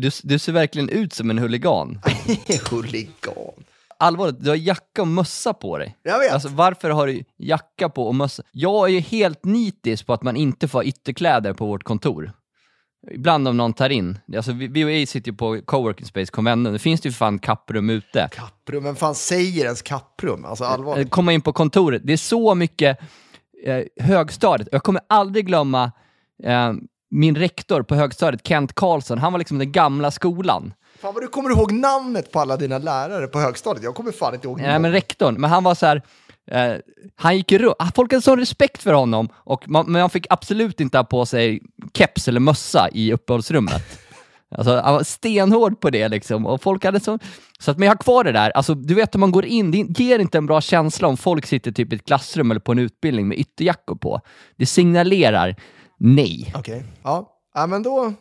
Du, du ser verkligen ut som en huligan. Huligan. Allvarligt, du har jacka och mössa på dig. Jag vet. Alltså varför har du jacka på och mössa? Jag är ju helt nitisk på att man inte får ha ytterkläder på vårt kontor. Ibland om någon tar in. Alltså vi, vi sitter ju på coworking space, konventen. Det finns det ju för fan kapprum ute. Kapprum, vem fan säger ens kapprum? Alltså allvarligt. Eh, Komma in på kontoret, det är så mycket eh, högstadiet. Jag kommer aldrig glömma eh, min rektor på högstadiet, Kent Karlsson. Han var liksom den gamla skolan. Fan vad du kommer ihåg namnet på alla dina lärare på högstadiet. Jag kommer fan inte ihåg Nej, men rektorn, men han var så här. Eh, han gick runt, ah, folk hade sån respekt för honom, och man, men man fick absolut inte ha på sig keps eller mössa i uppehållsrummet. Alltså, han var stenhård på det liksom, och folk hade så... Så att, men jag har kvar det där, alltså, du vet om man går in, det ger inte en bra känsla om folk sitter typ i ett klassrum eller på en utbildning med ytterjackor på. Det signalerar nej. Okej, ja. ja, men då...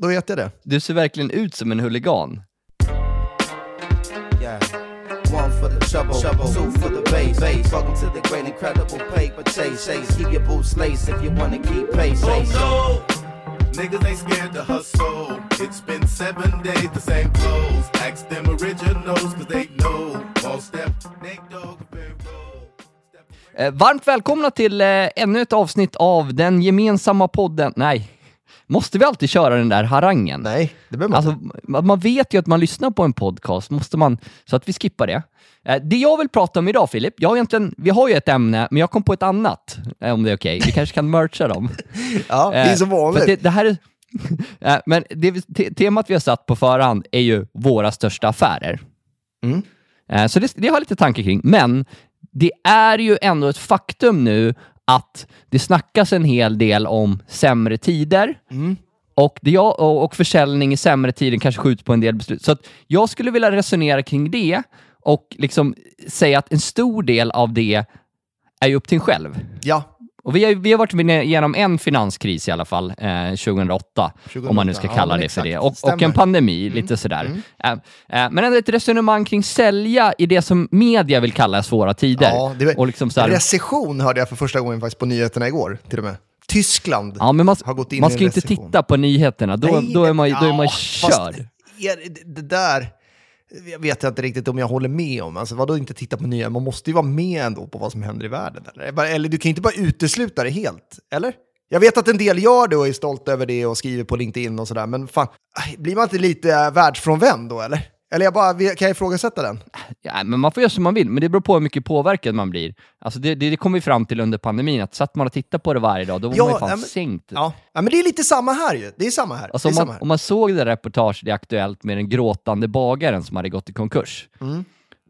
Då vet jag det. Du ser verkligen ut som en huligan. Yeah. One for the trouble, two for the bass. bass. Welcome to the great incredible paper chase. chase. Keep your boots laced if you wanna keep pace. Oh pace. no! Niggas ain't scared to hustle. It's been seven days, the same clothes. Ask them originals, cause they know. Won't step, Nate Dogg, very roll. Eh, varmt välkomna till eh, ännu ett avsnitt av den gemensamma podden. Nej, måste vi alltid köra den där harangen? Nej, det behöver man Alltså, man man vet ju att man lyssnar på en podcast, måste man, så att vi skippar det. Eh, Det jag vill prata om idag, Filip, jag har egentligen, vi har ju ett ämne, men jag kom på ett annat, om det är okej. Vi kanske kan mercha dem. Ja, det är som vanligt. Det, det här är, men det, temat vi har satt på förhand är ju våra största affärer. Mm. Så det, det har jag lite tanke kring. Men det är ju ändå ett faktum nu att det snackas en hel del om sämre tider. Mm. Och, det jag, och, och försäljning i sämre tider kanske skjuts på en del beslut. Så jag skulle vilja resonera kring det och liksom säga att en stor del av det är ju upp till en själv. Ja, Och vi har, vi har varit igenom en finanskris i alla fall, eh, 2008, om man nu ska 2008, kalla ja, det för det. Och, och. Mm. en pandemi, lite sådär. Eh, eh, men ändå ett resonemang kring sälja i det som media vill kalla svåra tider. ja det och liksom så här, recession hörde jag för första gången faktiskt på nyheterna igår, till och med. Tyskland ja, men man, har gått in man i ska en inte recession. titta på nyheterna, då, Nej, då är man, då är man ja, körd. fast det- Det där jag vet jag inte riktigt om jag håller med om. Alltså, vadå inte titta på nya? Man måste ju vara med ändå på vad som händer i världen. Eller, eller du kan ju inte bara utesluta det helt, eller? Jag vet att en del gör det och är stolt över det och skriver på LinkedIn och sådär, men fan, blir man inte lite världsfrånvänd då, eller? Eller jag bara, kan jag ifrågasätta den? Ja, men man får göra som man vill, men det beror på hur mycket påverkad man blir. Alltså det, det, det kom vi fram till under pandemin, att satt man och tittade på det varje dag, då var Ja, man ju fan ja, men- sänkt. Ja. ja, men det är lite samma här ju. Det är samma här. Alltså det om, är samma man, här. om man såg det reportaget i Aktuellt med den gråtande bagaren som hade gått i konkurs Mm.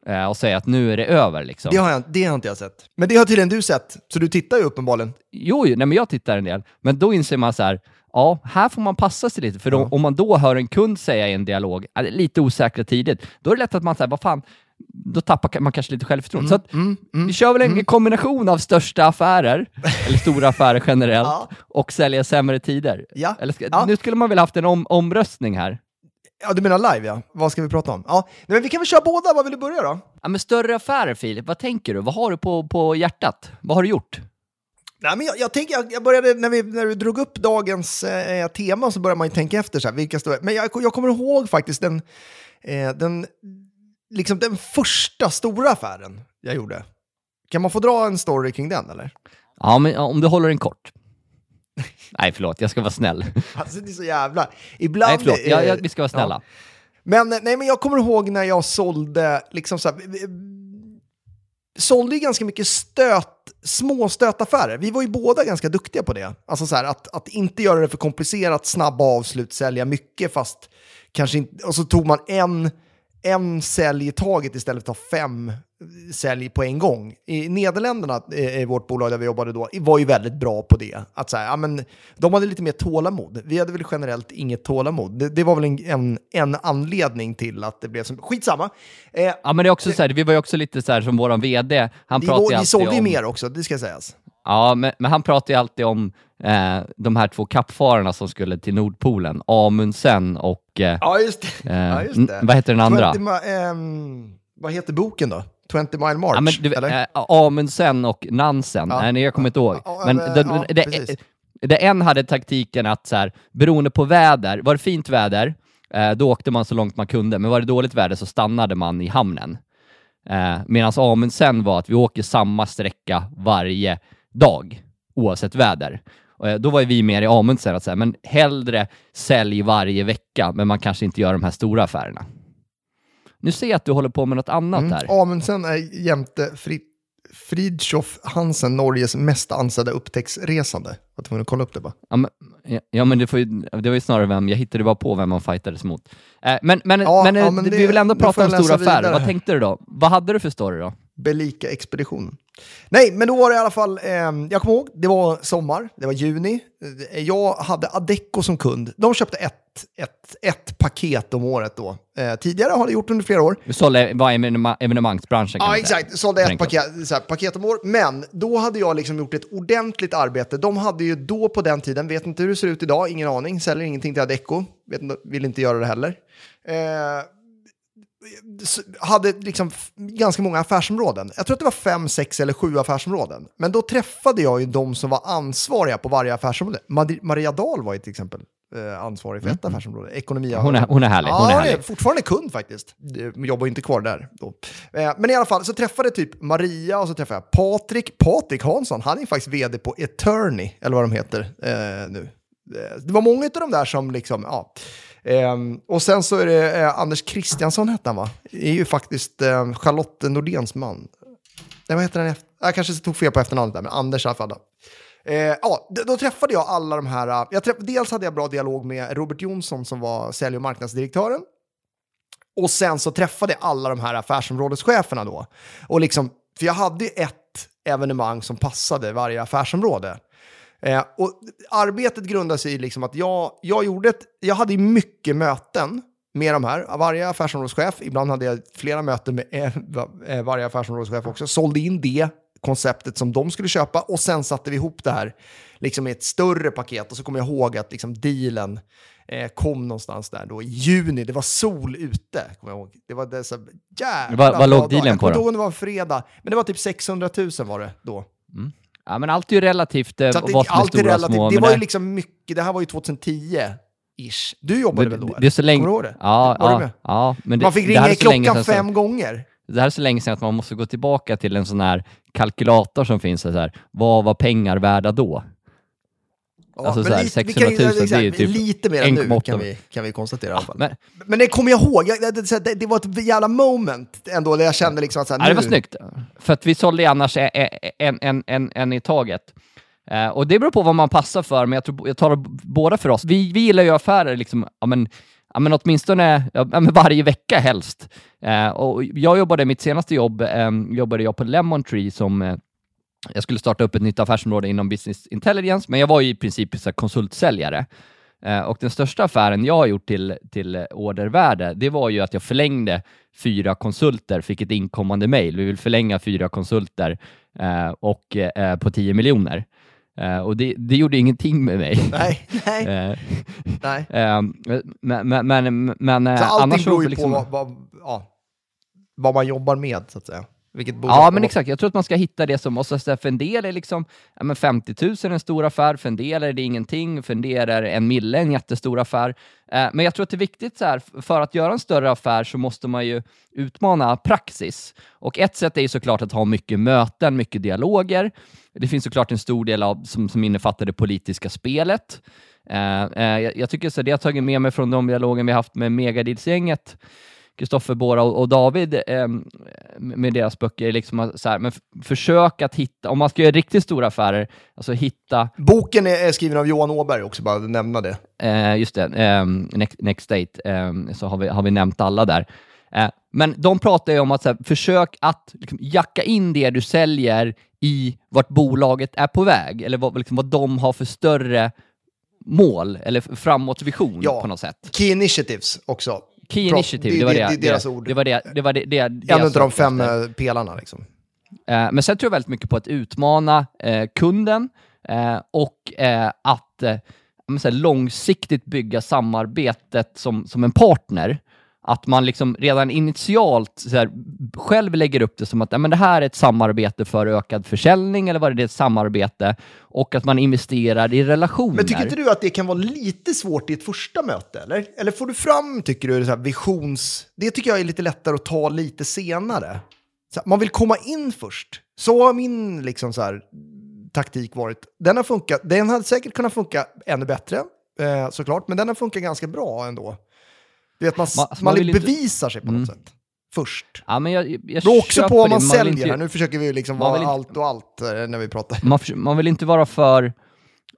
eh, och säga att nu är det över liksom. Det har, jag, det har inte jag sett. Men det har tydligen du sett, så du tittar ju uppenbarligen. Jo, jo, nej, men jag tittar en del, men då inser man så här, ja, här får man passa sig lite, för då, om man då hör en kund säga i en dialog, "Ja, lite osäkra tidigt, då är det lätt att man säger, vad fan, då tappar man kanske lite självförtroende. så att, Mm, vi kör väl en kombination av största affärer, eller stora affärer generellt, Ja. och sälja sämre tider. Ja. Eller Ja. Nu skulle man väl haft en om, omröstning här. Ja, du menar live ja. Vad ska vi prata om? Ja, nej, men vi kan väl köra båda. Vad vill du börja då? Ja, men större affärer, Filip, vad tänker du? Vad har du på, på hjärtat? Vad har du gjort? Nej, men jag, jag, tänker, jag, jag började, när vi, när vi drog upp dagens eh, tema så började man ju tänka efter, så här, vilka stora, men jag, jag kommer ihåg faktiskt den, eh, den, liksom den första stora affären jag gjorde. Kan man få dra en story kring den eller? Ja, men om du håller den kort. Nej, förlåt, jag ska vara snäll. Alltså det är så jävla... Ibland... Nej, förlåt, jag, jag, vi ska vara snälla. ja. Men, nej, men jag kommer ihåg när jag sålde, liksom så här, sålde ganska mycket stöt, Småstötaffärer. Vi var ju båda ganska duktiga på det. Alltså så här, att, att inte göra det för komplicerat, snabba avslut, sälja mycket fast kanske inte... Och så tog man en, en sälj i taget istället för att ta fem sälj på en gång. I Nederländerna, eh, i vårt bolag där vi jobbade då, var ju väldigt bra på det. Att så här, ja, men, de hade lite mer tålamod. Vi hade väl generellt inget tålamod. Det, det var väl en, en, en anledning till att det blev så. Skitsamma. Eh, Ja, men det är också så här, vi var ju också lite så här som våran VD, han vi, pratar ju vi alltid sålde ju om... mer också, det ska sägas. Ja, men, men han pratar ju alltid om eh, de här två kappfararna som skulle till Nordpolen, Amundsen och... Eh, Ja, just det. eh, ja, just det. vad heter den andra? 20 mi- ehm, vad heter boken då? 20 mile march? Ja, men du, eller? eh, Amundsen och Nansen, Ja. nej, jag kommer inte ihåg. Ja, men det, det, där en hade taktiken att så här, beroende på väder, var det fint väder, eh, då åkte man så långt man kunde, men var det dåligt väder så stannade man i hamnen. Eh, Medan Amundsen var att vi åker samma sträcka varje dag, oavsett väder. Eh, då var vi mer i Amundsen att säga, men hellre sälj varje vecka, men man kanske inte gör de här stora affärerna. Nu ser jag att du håller på med något annat Mm. här. Amundsen är jämte Fri Fridtjof Hansen Norges mest ansedda upptäcktsresande. Jag var tvungen att kolla upp det bara. Ja, men, ja, ja, men det, får ju, det var ju snarare vem, jag hittade bara på vem man fightades mot. Eh, men men, Ja, men, ja, eh, men vi det- vill ändå då prata om stora affärer. Vad tänkte du då? Vad hade du för story då? Belika expeditionen. Nej, men då var det i alla fall, eh, jag kommer ihåg, det var sommar, det var juni. Eh, Jag hade Adecco som kund. De köpte ett, ett, ett paket om året då. Eh, tidigare har det gjort under flera år. Du sålde var evenema, evenemangsbranschen Ja, exakt. Sålde ett paket, så här, paket om år. Men då hade jag liksom gjort ett ordentligt arbete. De hade ju då på den tiden, vet inte hur det ser ut idag, ingen aning, säljer ingenting till Adecco. Vet inte, vill inte göra det heller. Eh, hade liksom ganska många affärsområden. Jag tror att det var fem, sex eller sju affärsområden. Men då träffade jag ju de som var ansvariga på varje affärsområde. Maria Dahl var ju till exempel eh, ansvarig för ett affärsområde. Ekonomi Hon är, hon är härlig. Hon är Ja, härlig. är fortfarande kund faktiskt. Jag jobbar inte kvar där då. Eh, Men i alla fall så träffade typ Maria och så träffade jag Patrik. Patrik Hansson, han är faktiskt vd på Eterni, eller vad de heter eh, nu. Eh, Det var många av de där som liksom, ja. Ehm, och sen så är det eh, Anders Kristiansson hette han va? Det är ju faktiskt eh, Charlotte Nordéns man. Nej, vad heter han? Jag kanske tog fel på efternamnet där, men Anders i alla fall. Då. Eh, ja, då träffade jag alla de här. Eh, jag träff, dels hade jag bra dialog med Robert Jonsson som var sälj och marknadsdirektören. Och sen så träffade jag alla de här affärsområdescheferna då. Och liksom, för jag hade ju ett evenemang som passade varje affärsområde. Eh, och arbetet grundar sig i liksom att jag, jag gjorde ett, jag hade mycket möten med de här, varje affärsområdeschef. Ibland hade jag flera möten med eh, eh, varje affärsområdeschef också. Sålde in det konceptet som de skulle köpa och sen satte vi ihop det här liksom i ett större paket. Och så kommer jag ihåg att liksom dealen eh, kom någonstans där då i juni. Det var sol ute, kommer jag ihåg. Det var dessa jävla Vad- låg dealen Jag på kommer inte då? ihåg om det var en fredag, men det var typ 600 000 var det då. Ja, men allt är ju relativt, eh, Så det, allt är relativt. små. Det var ju liksom mycket, det här var ju 2010-ish. Du jobbade väl då? det, det är så länge... Kommer du ihåg det? Ja, ja, ja, men det, Man fick det här ringa är i klockan så- fem gånger. Det här är så länge sedan att man måste gå tillbaka till en sån här kalkylator som finns. Så här, vad var pengar värda då? Ja, Alltså så här, lite- vi 600 000, exakt, det är ju typ Lite mer än nu 1,8. kan vi, kan vi konstatera fall. Men, Men det kommer jag ihåg, jag, det, det, det var ett jävla moment ändå där jag kände liksom att så här, ja, det var snyggt. För att vi sålde ju annars en, en, en, en i taget. Eh, och det beror på vad man passar för, men jag, tror, jag talar båda för oss. Vi, vi gillar ju affärer liksom, ja, men, ja, men åtminstone ja, men varje vecka helst. Eh, och jag jobbade, mitt senaste jobb, eh, jobbade jag på Lemon Tree som jag skulle starta upp ett nytt affärsområde inom business intelligence, men jag var ju i princip så konsultsäljare. Eh, och den största affären jag har gjort till, till ordervärde, det var ju att jag förlängde fyra konsulter, fick ett inkommande mejl. Vi vill förlänga fyra konsulter eh, och, eh, på 10 miljoner. Eh, och det, det gjorde ingenting med mig. Nej, nej, Eh, nej. eh, men men, men, men eh, Så allting beror ju liksom, på vad, vad, ja, vad man jobbar med, så att säga. Ja, men exakt. Jag tror att man ska hitta det som, och så, för en del är liksom, ja, men 50 000 en stor affär, för en del är det ingenting, för en del är en mille en jättestor affär. Eh, men jag tror att det är viktigt så här, för att göra en större affär så måste man ju utmana praxis. Och ett sätt är ju såklart att ha mycket möten, mycket dialoger. Det finns såklart en stor del av, som, som innefattar det politiska spelet. Eh, eh, jag, jag tycker så det jag tagit med mig från de dialogen vi haft med Megadeals-gänget, Kristoffer Bora och, och David eh, med deras böcker, liksom så här, men försök att hitta, om man ska göra riktigt stora affärer, alltså hitta, Boken är, skriven av Johan Åberg också, bara att nämna det. eh, just det, eh, next, next State, eh, så har vi, har vi nämnt alla där. Eh, men de pratar ju om att så här, försök att liksom, jacka in det du säljer i vart bolaget är på väg, eller vad, liksom, vad de har för större mål eller framåtvision Ja. på något sätt. Key Initiatives också. Key. Initiative, Det- det, var det- det, det deras ord. det var det, det var det, det, det En av de fem efter. eh, pelarna liksom. Eh, men sen tror jag väldigt mycket på att utmana eh, kunden eh, och eh, att eh, här, långsiktigt bygga samarbetet som, som en partner att man liksom redan initialt så här, själv lägger upp det som att ja, men det här är ett samarbete för ökad försäljning eller vad det är ett samarbete och att man investerar i relationer. Men tycker inte du att det kan vara lite svårt i ett första möte? Eller, eller får du fram, tycker du, så här visions... Det tycker jag är lite lättare att ta lite senare. Så här, man vill komma in först. Så har min liksom så här, taktik varit. Den har funkat. Den hade säkert kunnat funka ännu bättre, eh, såklart. Men den har funkat ganska bra ändå. Du vet, man, Man- man, alltså, man vill inte- bevisar sig på något Mm. sätt. Först. Ja, men jag, jag Det beror också på det. man vill säljer. inte-. Nu försöker vi liksom man vara inte- allt och allt eh, när vi pratar. man, man vill inte vara för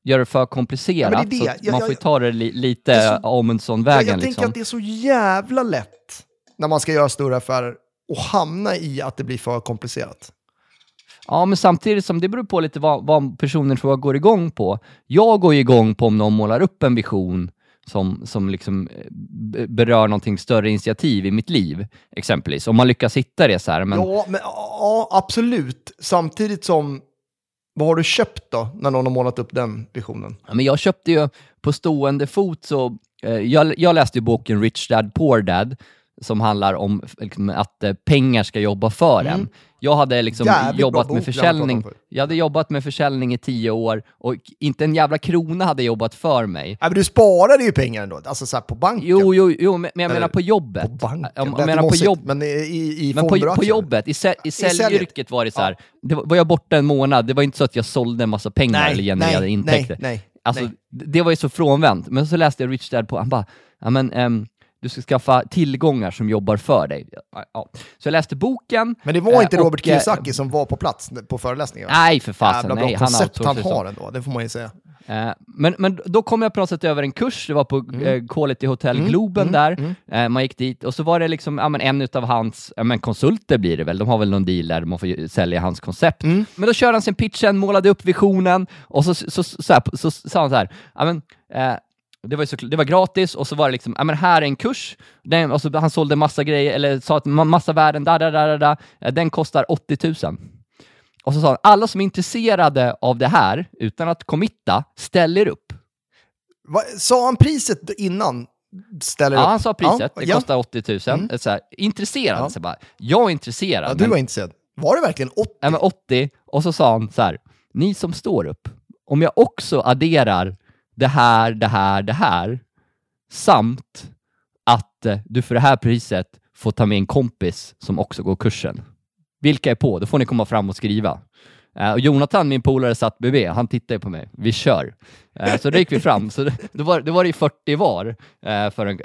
göra det för komplicerat, Ja, det är det. så Jag- man får ju ta det li, lite Det är så- Jag, jag tänker Liksom. att det är så jävla lätt när man ska göra större affärer och hamna i att det blir för komplicerat. Ja, men samtidigt som det beror på lite vad, vad personen tror jag går igång på. Jag går ju igång på om någon målar upp en vision som, som liksom eh, berör någonting större initiativ i mitt liv, exempelvis. Om man lyckas hitta det så här. Men, Ja, men, ja, absolut. Samtidigt som, vad har du köpt då, när någon har målat upp den visionen? Ja, men jag köpte ju på stående fot så, eh, jag, jag läste ju boken Rich Dad Poor Dad, som handlar om liksom, att eh, pengar ska jobba för en. Jag hade liksom Mm. Jävligt jobbat med försäljning. förut. Jag hade jobbat med försäljning i tio år och inte en jävla krona hade jobbat för mig. Nej, men du sparade ju pengar ändå, alltså så på banken. Jo, jo, jo, men jag menar på jobbet. På banken, Jag, menar på jobb, Men i, i, men på, på jobbet, i, i säljyrket var det så här. Det var, var jag borta en månad, det var inte så att jag sålde en massa pengar Nej, eller genererade nej, intäkter. nej, nej, Alltså, nej. d- det var ju så frånvänt. Men så läste jag Rich Dad på, han bara, ja men ehm, du ska skaffa tillgångar som jobbar för dig. Ja. Så jag läste boken. Men det var eh, inte Robert och, eh, Kiyosaki som var på plats på föreläsningen? Nej, för fasen. Jävla bra Nej, han koncept han outsourcar har så. ändå, det får man ju säga. Eh, men, men då kom jag på något sätt över en kurs, det var på eh, Quality Hotel Mm, Globen mm, där. mm. Eh, man gick dit och så var det liksom, ja, men en utav hans ja, men konsulter blir det väl, de har väl någon deal där man får sälja hans koncept. Mm. Men då körde han sin pitchen, målade upp visionen och så, så, så, så, här, så, sa han så här, ja, men, eh, det var, så, det var gratis och så var det liksom, ja men här är en kurs, den, och så, han sålde massa grejer, eller sa att ma- massa värden, da, da, da, Eh, den kostar 80 000. Och så sa han, alla som är intresserade av det här, utan att committa, ställer upp. Va, sa han priset innan? Ställer Ja, upp? han sa priset, Ja, det ja. kostar 80 000. Mm. Så här, intresserad, Ja. så bara, jag är intresserad. Ja, du men- var intresserad. Var det verkligen 80? Ja, men 80, och så sa han så här, ni som står upp, om jag också adderar det här, det här, det här, samt att eh, du för det här priset får ta med en kompis som också går kursen. Vilka är på? Då får ni komma fram och skriva. Eh, och Jonathan, min polare, satt bredvid. Han tittade på mig. Vi kör. Eh, så då gick vi fram. Så det, då, var, då var det ju 40 var. För en,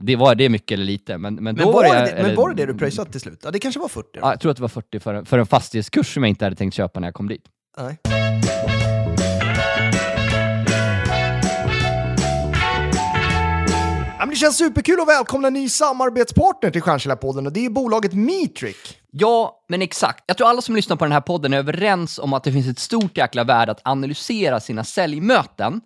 det, var, det är mycket eller lite, men, men Men var, det, eller- men var det det du pröjsade till slut? Ja, det kanske var 40. då. Ja, jag tror att det var 40 för, en- för en fastighetskurs som jag inte hade tänkt köpa när jag kom dit. Nej. Ja, men det känns superkul att välkomna en ny samarbetspartner till Stjärnkällarpodden och det är bolaget Metric. Ja, men exakt. Jag tror alla som lyssnar på den här podden är överens om att det finns ett stort jäkla värde att analysera sina säljmöten.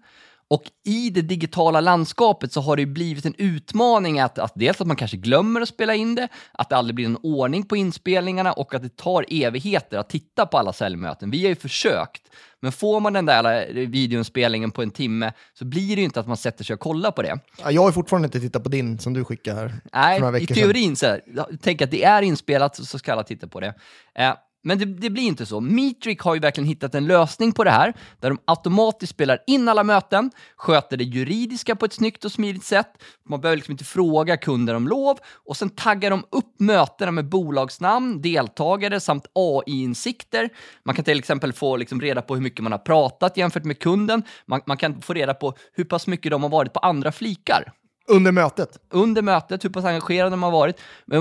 Och i det digitala landskapet så har det ju blivit en utmaning att, att dels att man kanske glömmer att spela in det, att det aldrig blir en ordning på inspelningarna och att det tar evigheter att titta på alla säljmöten. Vi har ju försökt, men får man den där videoinspelningen på en timme så blir det ju inte att man sätter sig och kollar på det. Ja, jag har fortfarande inte tittat på din som du skickade här. Nej, i veckor sedan. teorin så här, tänk att det är inspelat så ska alla titta på det. Eh, men det, det blir inte så. Metric har ju verkligen hittat en lösning på det här, där de automatiskt spelar in alla möten, sköter det juridiska på ett snyggt och smidigt sätt, man behöver liksom inte fråga kunder om lov, och sen taggar de upp mötena med bolagsnamn, deltagare samt AI-insikter. Man kan till exempel få liksom reda på hur mycket man har pratat jämfört med kunden, man, man kan få reda på hur pass mycket de har varit på andra flikar under mötet. under mötet, hur pass engagerade de har varit.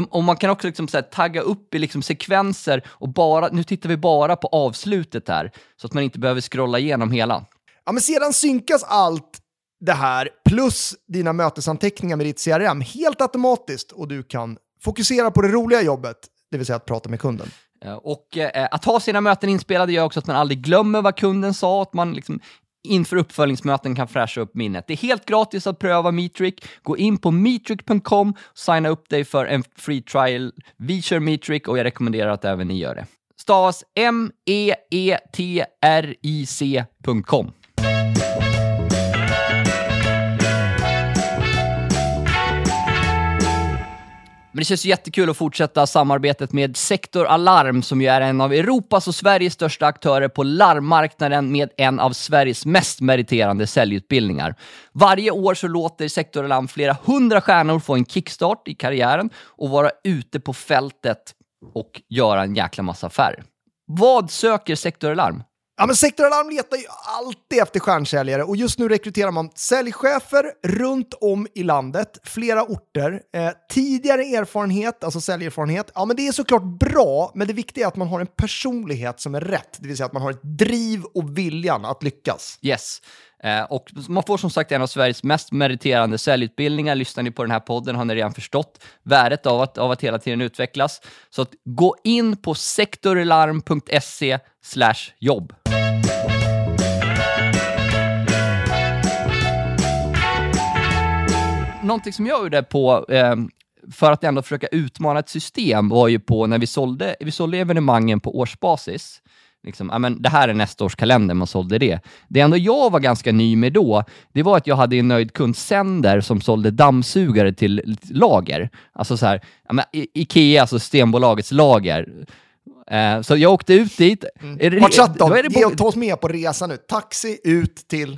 Och man kan också liksom så här, tagga upp i liksom sekvenser och bara, nu tittar vi bara på avslutet här, så att man inte behöver scrolla igenom hela. Ja, men sedan synkas allt det här plus dina mötesanteckningar med ditt CRM helt automatiskt och du kan fokusera på det roliga jobbet, det vill säga att prata med kunden. Och eh, att ha sina möten inspelade gör också att man aldrig glömmer vad kunden sa, att man liksom inför uppföljningsmöten kan fräscha upp minnet. Det är helt gratis att pröva Meetrick. Gå in på metric.com, signa upp dig för en free trial. Vi kör Meetrick och jag rekommenderar att även ni gör det. Stavas M-E-E-T-R-I-C.com. Men det känns ju jättekul att fortsätta samarbetet med Sektor Alarm som ju är en av Europas och Sveriges största aktörer på larmmarknaden med en av Sveriges mest meriterande säljutbildningar. Varje år så låter Sektor Alarm flera hundra stjärnor få en kickstart i karriären och vara ute på fältet och göra en jäkla massa affärer. Vad söker Sektor Alarm? Ja, men Sektor Alarm letar ju alltid efter stjärnsäljare och just nu rekryterar man säljchefer runt om i landet, flera orter. Eh, tidigare erfarenhet, alltså säljerfarenhet, ja men det är såklart bra, men det viktiga är att man har en personlighet som är rätt, det vill säga att man har ett driv och viljan att lyckas. Yes. Eh, och man får som sagt en av Sveriges mest meriterande säljutbildningar. Lyssnar ni på den här podden har ni redan förstått värdet av att, av att hela tiden utvecklas. Så att gå in på sektoralarm.se jobb. Någonting som jag gjorde på, eh, för att ändå försöka utmana ett system var ju på när vi sålde, vi sålde evenemangen på årsbasis. Liksom, ja, men det här är nästa års kalender, man sålde det. Det ändå jag var ganska ny med då, det var att jag hade en nöjd kund Sender som sålde dammsugare till lager. Alltså så här, ja, men I- Ikea, alltså Stenbolagets lager. Eh, så jag åkte ut dit. Det- Vart satt de? Ge, ta oss med på resan nu. Taxi ut till...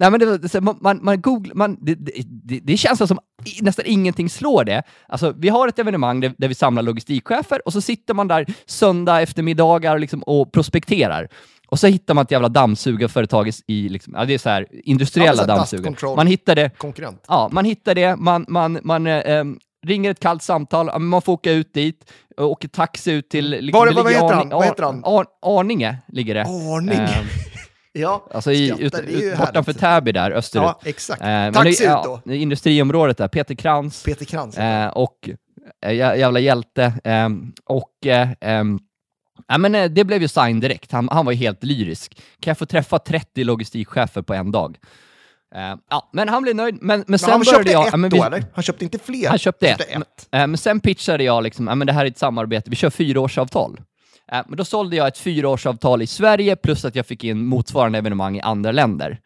Nej, men det, man, man, googlar, man, det, det, det, känns som nästan ingenting slår det. Alltså, vi har ett evenemang där, där vi samlar logistikchefer och så sitter man där söndag eftermiddagar liksom, och prospekterar. Och så hittar man ett jävla dammsugarföretag i- i, liksom, ja, det är så här, industriella Ja, dammsugare. Man hittar det, Konkurrent. ja, man hittar det, man, man, man eh, ringer ett kallt samtal, man får åka ut dit, och åker taxi ut till... Liksom, Var det- vad heter Arning- han? Vad heter han? Ar, Ar, Arninge ligger det. Arning. Ehm, Ja, Alltså i, ut, ut, bortanför. Täby där, österut. Ja, exakt. Eh, men Taxi ut då. ja, industriområdet där, Peter Krantz Peter Krantz. eh, och eh, jä- jävla hjälte. ehm, och eh, ehm, ja, men, eh, det blev ju sign direkt. Han, han var ju helt lyrisk. Kan jag få träffa 30 logistikchefer på en dag? Eh, ja, men han blev nöjd. Men, men men sen han köpte jag... ett ja, men då, vi- eller? Han köpte inte fler? han köpte ett. ett. Eh, Men sen pitchade jag liksom, ja, men det här är ett samarbete, vi kör fyraårsavtal. Eh, men då sålde jag ett fyraårsavtal i Sverige plus att jag fick in motsvarande evenemang i andra länder.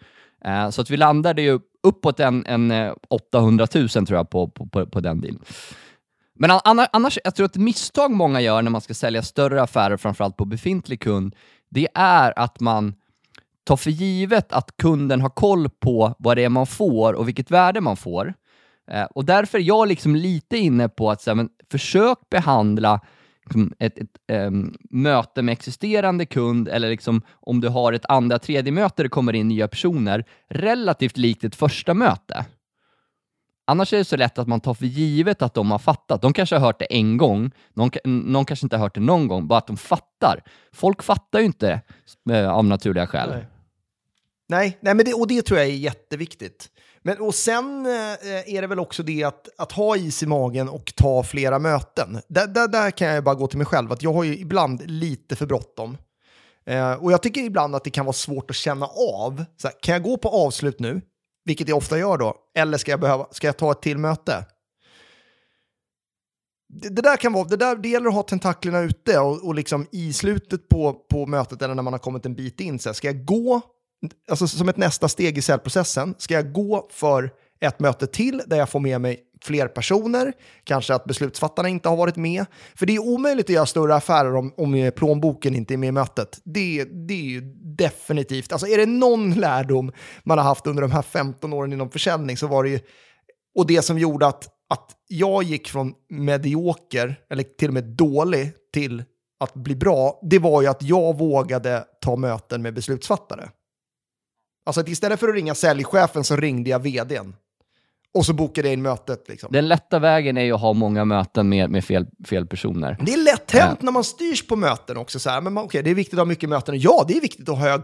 Eh, så att vi landade ju uppåt en, en eh, 800 000 tror jag på, på, på, på den dealen. Men annars, jag tror att ett misstag många gör när man ska sälja större affärer, framförallt på befintlig kund, det är att man tar för givet att kunden har koll på vad det är man får och vilket värde man får. Och därför är jag liksom lite inne på att så här, men, försök behandla liksom, ett, ett um, möte med existerande kund eller liksom, om du har ett andra, tredje möte där det kommer in nya personer relativt likt ett första möte. Annars är det så lätt att man tar för givet att de har fattat. De kanske har hört det en gång, någon, någon kanske inte har hört det någon gång, bara att de fattar. Folk fattar ju inte eh, av naturliga skäl. Nej. Nej, nej men det, och det tror jag är jätteviktigt. Men, och sen eh, är det väl också det att, att ha is i magen och ta flera möten. Där, där, där kan jag bara gå till mig själv, att jag har ju ibland lite för bråttom. Eh, och jag tycker ibland att det kan vara svårt att känna av. Så här, kan jag gå på avslut nu, vilket jag ofta gör då, eller ska jag, behöva, ska jag ta ett till möte? Det, det där kan vara, det, där, det gäller att ha tentaklerna ute och, och liksom i slutet på, på mötet eller när man har kommit en bit in, så här, ska jag gå alltså som ett nästa steg i säljprocessen, ska jag gå för ett möte till där jag får med mig fler personer, kanske att beslutsfattarna inte har varit med. För det är omöjligt att göra större affärer om, om plånboken inte är med i mötet. Det, det är ju definitivt, alltså är det någon lärdom man har haft under de här 15 åren inom försäljning så var det ju, och det som gjorde att, att jag gick från medioker, eller till och med dålig, till att bli bra, det var ju att jag vågade ta möten med beslutsfattare. Alltså att istället för att ringa säljchefen så ringde jag vdn. Och så bokade jag in mötet. Liksom. Den lätta vägen är ju att ha många möten med, med fel, fel personer. Det är lätt hänt när man styrs på möten också. Så här, men man, okej, det är viktigt att ha mycket möten. Ja, det är viktigt att ha hög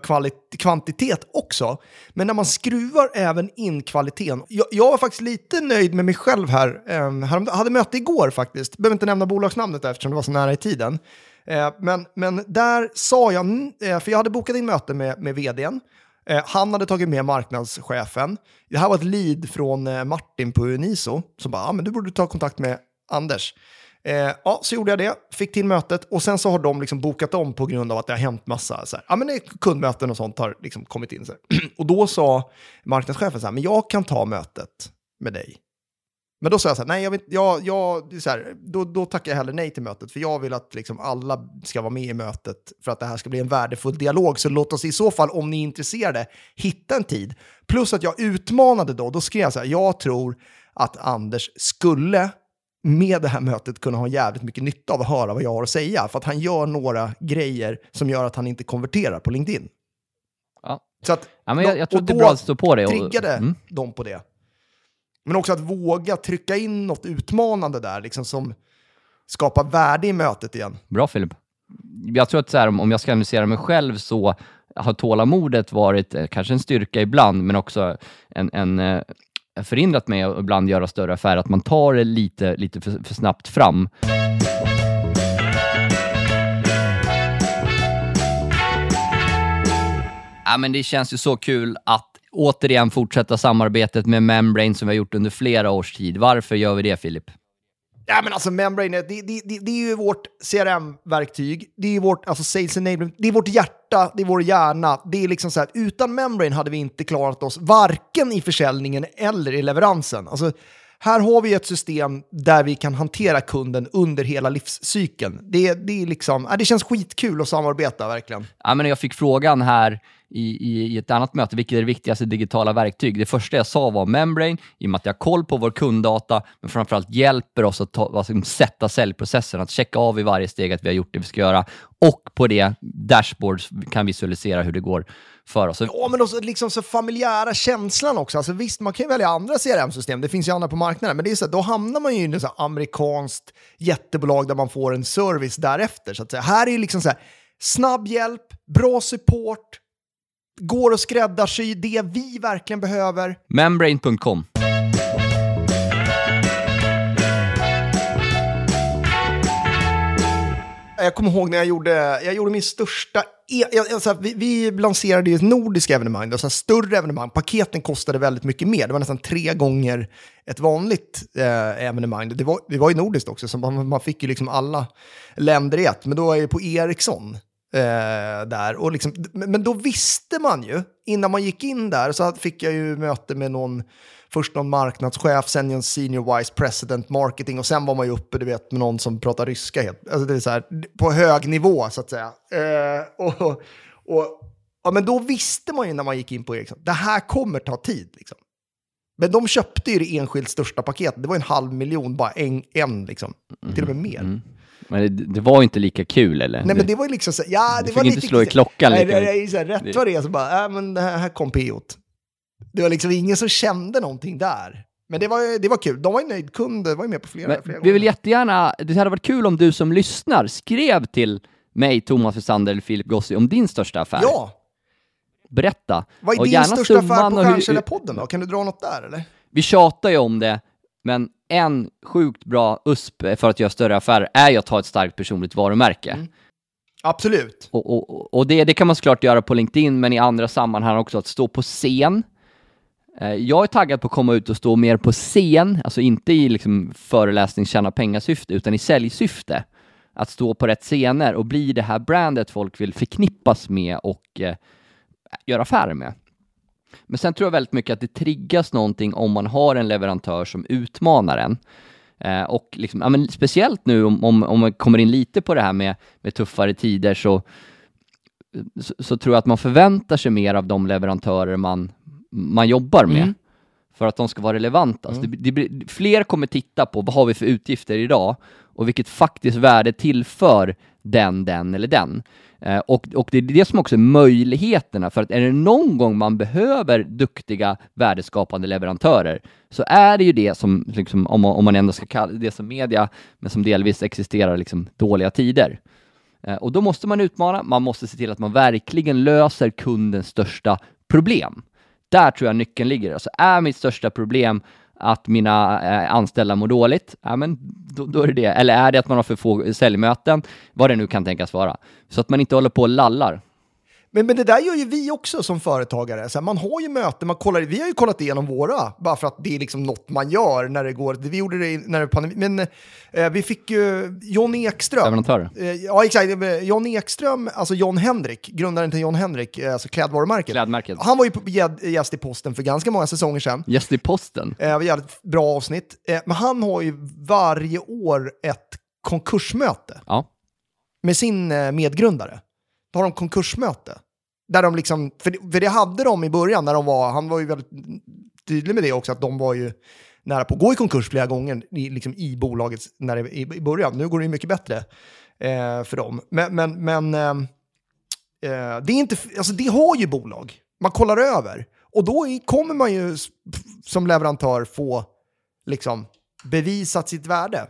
kvantitet också. Men när man skruvar även in kvaliteten. Jag, jag var faktiskt lite nöjd med mig själv här. Um, jag hade möte igår faktiskt. Behöver inte nämna bolagsnamnet där, eftersom det var så nära i tiden. Eh, men, men där sa jag, eh, för jag hade bokat in möte med, med vdn. Eh, han hade tagit med marknadschefen. Det här var ett lead från eh, Martin på Uniso som bara, ah, men du borde ta kontakt med Anders. Eh, ja, så gjorde jag det, fick till mötet och sen så har de liksom bokat om på grund av att det har hänt massa så här, ja, men kundmöten och sånt har liksom kommit in. Så här. Och då sa marknadschefen så här, men jag kan ta mötet med dig. Men då sa jag så här, nej, jag vet, jag, jag, så här, då, då tackar jag hellre nej till mötet, för jag vill att liksom alla ska vara med i mötet för att det här ska bli en värdefull dialog. Så låt oss i så fall, om ni är intresserade, hitta en tid. Plus att jag utmanade då, då skrev jag så här, jag tror att Anders skulle med det här mötet kunna ha jävligt mycket nytta av att höra vad jag har att säga. För att han gör några grejer som gör att han inte konverterar på LinkedIn. Ja. Så att, Ja, men jag, jag tror det är bra att stå på det. Och, triggade Mm. dem på det. Men också att våga trycka in något utmanande där, liksom som skapar värde i mötet igen. Bra Filip. Jag tror att så här, om jag ska analysera mig själv så har tålamodet varit eh, kanske en styrka ibland, men också en, en eh, förhindrat mig att ibland göra större affärer, att man tar det lite, lite för, för snabbt fram. Ja, men det känns ju så kul att återigen fortsätta samarbetet med Membrane som vi har gjort under flera års tid. Varför gör vi det, Filip? Ja, men alltså Membrane, det, det, det, det är ju vårt CRM-verktyg, det är vårt alltså sales enablement, det är vårt hjärta, det är vår hjärna. Det är liksom så här, utan Membrane hade vi inte klarat oss varken i försäljningen eller i leveransen. Alltså, här har vi ett system där vi kan hantera kunden under hela livscykeln. Det, det, är liksom, det känns skitkul att samarbeta, verkligen. Ja, men jag fick frågan här i, i, i ett annat möte, vilket är det viktigaste digitala verktyg? Det första jag sa var Membrane, i och med att jag har koll på vår kunddata, men framförallt hjälper oss att ta, alltså, sätta säljprocessen, att checka av i varje steg att vi har gjort det vi ska göra. Och på det, dashboards kan visualisera hur det går för oss. Ja, men också liksom så familjära känslan också. Alltså, visst, man kan ju välja andra CRM-system, det finns ju andra på marknaden, men det är så här, då hamnar man ju i ett amerikanskt jättebolag där man får en service därefter. Så att säga. Här är ju liksom så här, snabb hjälp, bra support, går att skräddarsy det vi verkligen behöver. Membrane.com. Jag kommer ihåg när jag gjorde, jag gjorde min största... E jag, jag, här, vi, vi lanserade ju ett nordiskt evenemang, det var större evenemang. Paketen kostade väldigt mycket mer. Det var nästan tre gånger ett vanligt eh, evenemang. Det var, det var ju nordiskt också, så man, man fick ju liksom alla länder i ett. Men då var jag ju på Ericsson eh, där. Och liksom, men då visste man ju, innan man gick in där, så fick jag ju möte med någon Först någon marknadschef, sen en senior vice president marketing och sen var man ju uppe du vet, med någon som pratar ryska helt. Alltså det är så här, på hög nivå så att säga. Eh, och, och, ja, men då visste man ju när man gick in på Ericsson, det här kommer ta tid. Liksom. Men de köpte ju det enskilt största paketet, det var en halv miljon, bara en, en liksom. Till och med mer. Mm. Men det, det var inte lika kul, eller? Nej men det var ju liksom så, ja Du det fick var inte lite... slå i klockan Nej, lika nej, nej, så här, rätt vad det är så bara, äh, men det här, här kom peot. Det var liksom ingen som kände någonting där. Men det var, det var kul, de var ju nöjdkunder, var ju med på flera, Men flera vi vill gånger. jättegärna, det hade varit kul om du som lyssnar skrev till mig, Thomas Wessander eller Filip Gossi om din största affär. Ja, Berätta. vad är Och din största affär på Stjärnkällarpodden då? Kan du dra något där eller? Vi tjatar ju om det, men en sjukt bra USP för att göra större affärer är ju att ha ett starkt personligt varumärke. Mm. Absolut. Och, och, och det, det kan man såklart göra på LinkedIn, men i andra sammanhang också, att stå på scen. Eh, Jag är taggad på att komma ut och stå mer på scen, alltså inte i liksom föreläsning, tjäna pengasyfte, utan i säljsyfte. Att stå på rätt scener och bli det här brandet folk vill förknippas med och eh, göra affärer med. Men sen tror jag väldigt mycket att det triggas någonting om man har en leverantör som utmanar en. Eh, och liksom, ja, men speciellt nu om, om, om man kommer in lite på det här med, med tuffare tider så, så, så tror jag att man förväntar sig mer av de leverantörer man, man jobbar med. Mm. För att de ska vara relevanta. Så det, det, blir- fler kommer titta på vad har vi för utgifter idag och vilket faktiskt värde tillför den, den eller den. Eh, och, och det är det som också är möjligheterna, för att är det någon gång man behöver duktiga värdeskapande leverantörer så är det ju det som, liksom, om, man, om man ändå ska kalla det som media, men som delvis existerar liksom, dåliga tider. Eh, och då måste man utmana, man måste se till att man verkligen löser kundens största problem. Där tror jag nyckeln ligger. Alltså är mitt största problem att mina eh, anställda mår dåligt, ja, men då, då är det det. Eller är det att man har för få säljmöten, vad det nu kan tänkas vara. Så att man inte håller på och lallar. Men, men det där gör ju vi också som företagare. Så här, man har ju möten, man kollar, vi har ju kollat igenom våra, bara för att det är liksom något man gör när det går. Vi gjorde det när det pandemi, men eh, vi fick ju John Ekström. Leverantörer. Eh, ja, exakt. Eh, John Ekström, alltså John Henrik, grundaren till John Henrik, eh, alltså klädvarumärket. Klädmärket. Han var ju gäst i posten för ganska många säsonger sedan. Gäst i posten. Eh, jävligt bra avsnitt. Eh, Men han har ju varje år ett konkursmöte Ja. med sin eh, medgrundare. Då har de konkursmöte. Där de liksom, för det, för det hade de i början när de var, han var ju väldigt tydlig med det också, att de var ju nära på att gå i konkurs flera gånger i, liksom i bolaget när det, i, i början. Nu går det ju mycket bättre eh, för dem. Men, men, men eh, eh det, är inte, alltså det har ju bolag. Man kollar över. Och då kommer man ju som leverantör få liksom, bevisat sitt värde.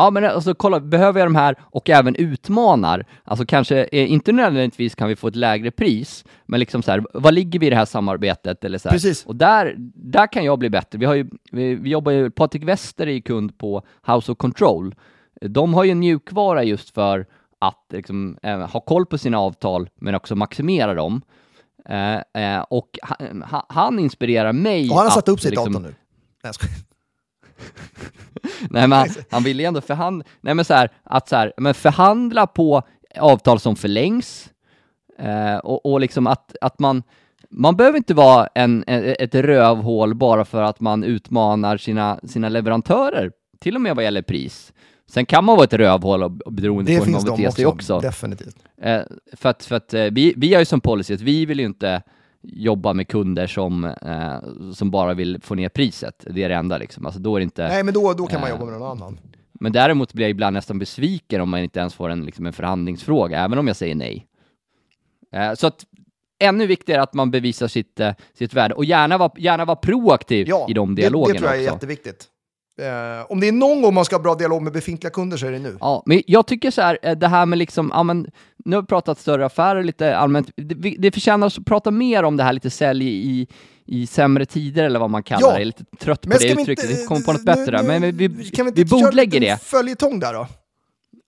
Ja, men alltså kolla, behöver jag de här och även utmanar, alltså kanske, eh, inte nödvändigtvis kan vi få ett lägre pris, men liksom så här, vad ligger vi i det här samarbetet? Eller så här. Precis. Och där, där kan jag bli bättre. Vi, har ju, vi, vi jobbar ju, Patrik Wester är ju kund på House of Control. De har ju en mjukvara just för att liksom, eh, ha koll på sina avtal, men också maximera dem. Eh, eh, och han, ha- han inspirerar mig Och han har att, satt upp sitt liksom, avtal nu. Nej, men han, han vill ju ändå förhandla, nej men så här, att så här, men förhandla på avtal som förlängs eh, och, och liksom att, att man, man behöver inte vara en, e- ett rövhål bara för att man utmanar sina, sina leverantörer, till och med vad gäller pris. Sen kan man vara ett rövhål och, beroende Det på hur man beter sig också, också. definitivt. Eh, för att, för att eh, vi, vi har ju som policy att vi vill ju inte jobba med kunder som, eh, som bara vill få ner priset. Det är det enda liksom. Alltså då är det inte... Nej, men då, då kan man Eh, jobba med någon annan. Men däremot blir jag ibland nästan besviken om man inte ens får en, liksom en förhandlingsfråga, även om jag säger nej. Eh, så att ännu viktigare att man bevisar sitt, eh, sitt värde och gärna vara gärna var proaktiv Ja, i de det, dialogerna det tror jag är också. jätteviktigt. Eh, om det är någon gång man ska ha bra dialog med befintliga kunder så är det nu. Ja, men jag tycker så här, eh, det här med liksom, ja men, nu har vi pratat större affärer lite allmänt, det, det förtjänar att prata mer om det här lite sälj i, i sämre tider eller vad man kallar Ja. det, jag är lite trött på Men det uttrycket, vi kommer på något nu- bättre där, nu- men vi, vi, vi, bordlägger det. följetong där då?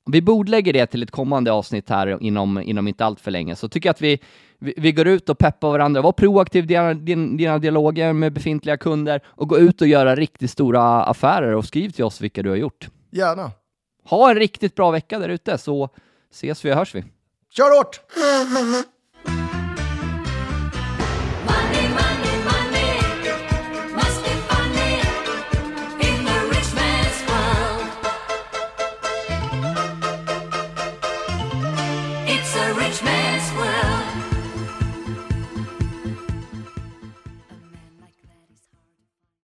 Vi bordlägger det till ett kommande avsnitt här inom, inom inte allt för länge. Så tycker jag att vi, vi, vi går ut och peppar varandra, var proaktiv i dina, din, dina dialoger med befintliga kunder och gå ut och göra riktigt stora affärer och skriv till oss vilka du har gjort. Gärna. Ha en riktigt bra vecka där ute så ses vi och hörs vi. Kör hårt!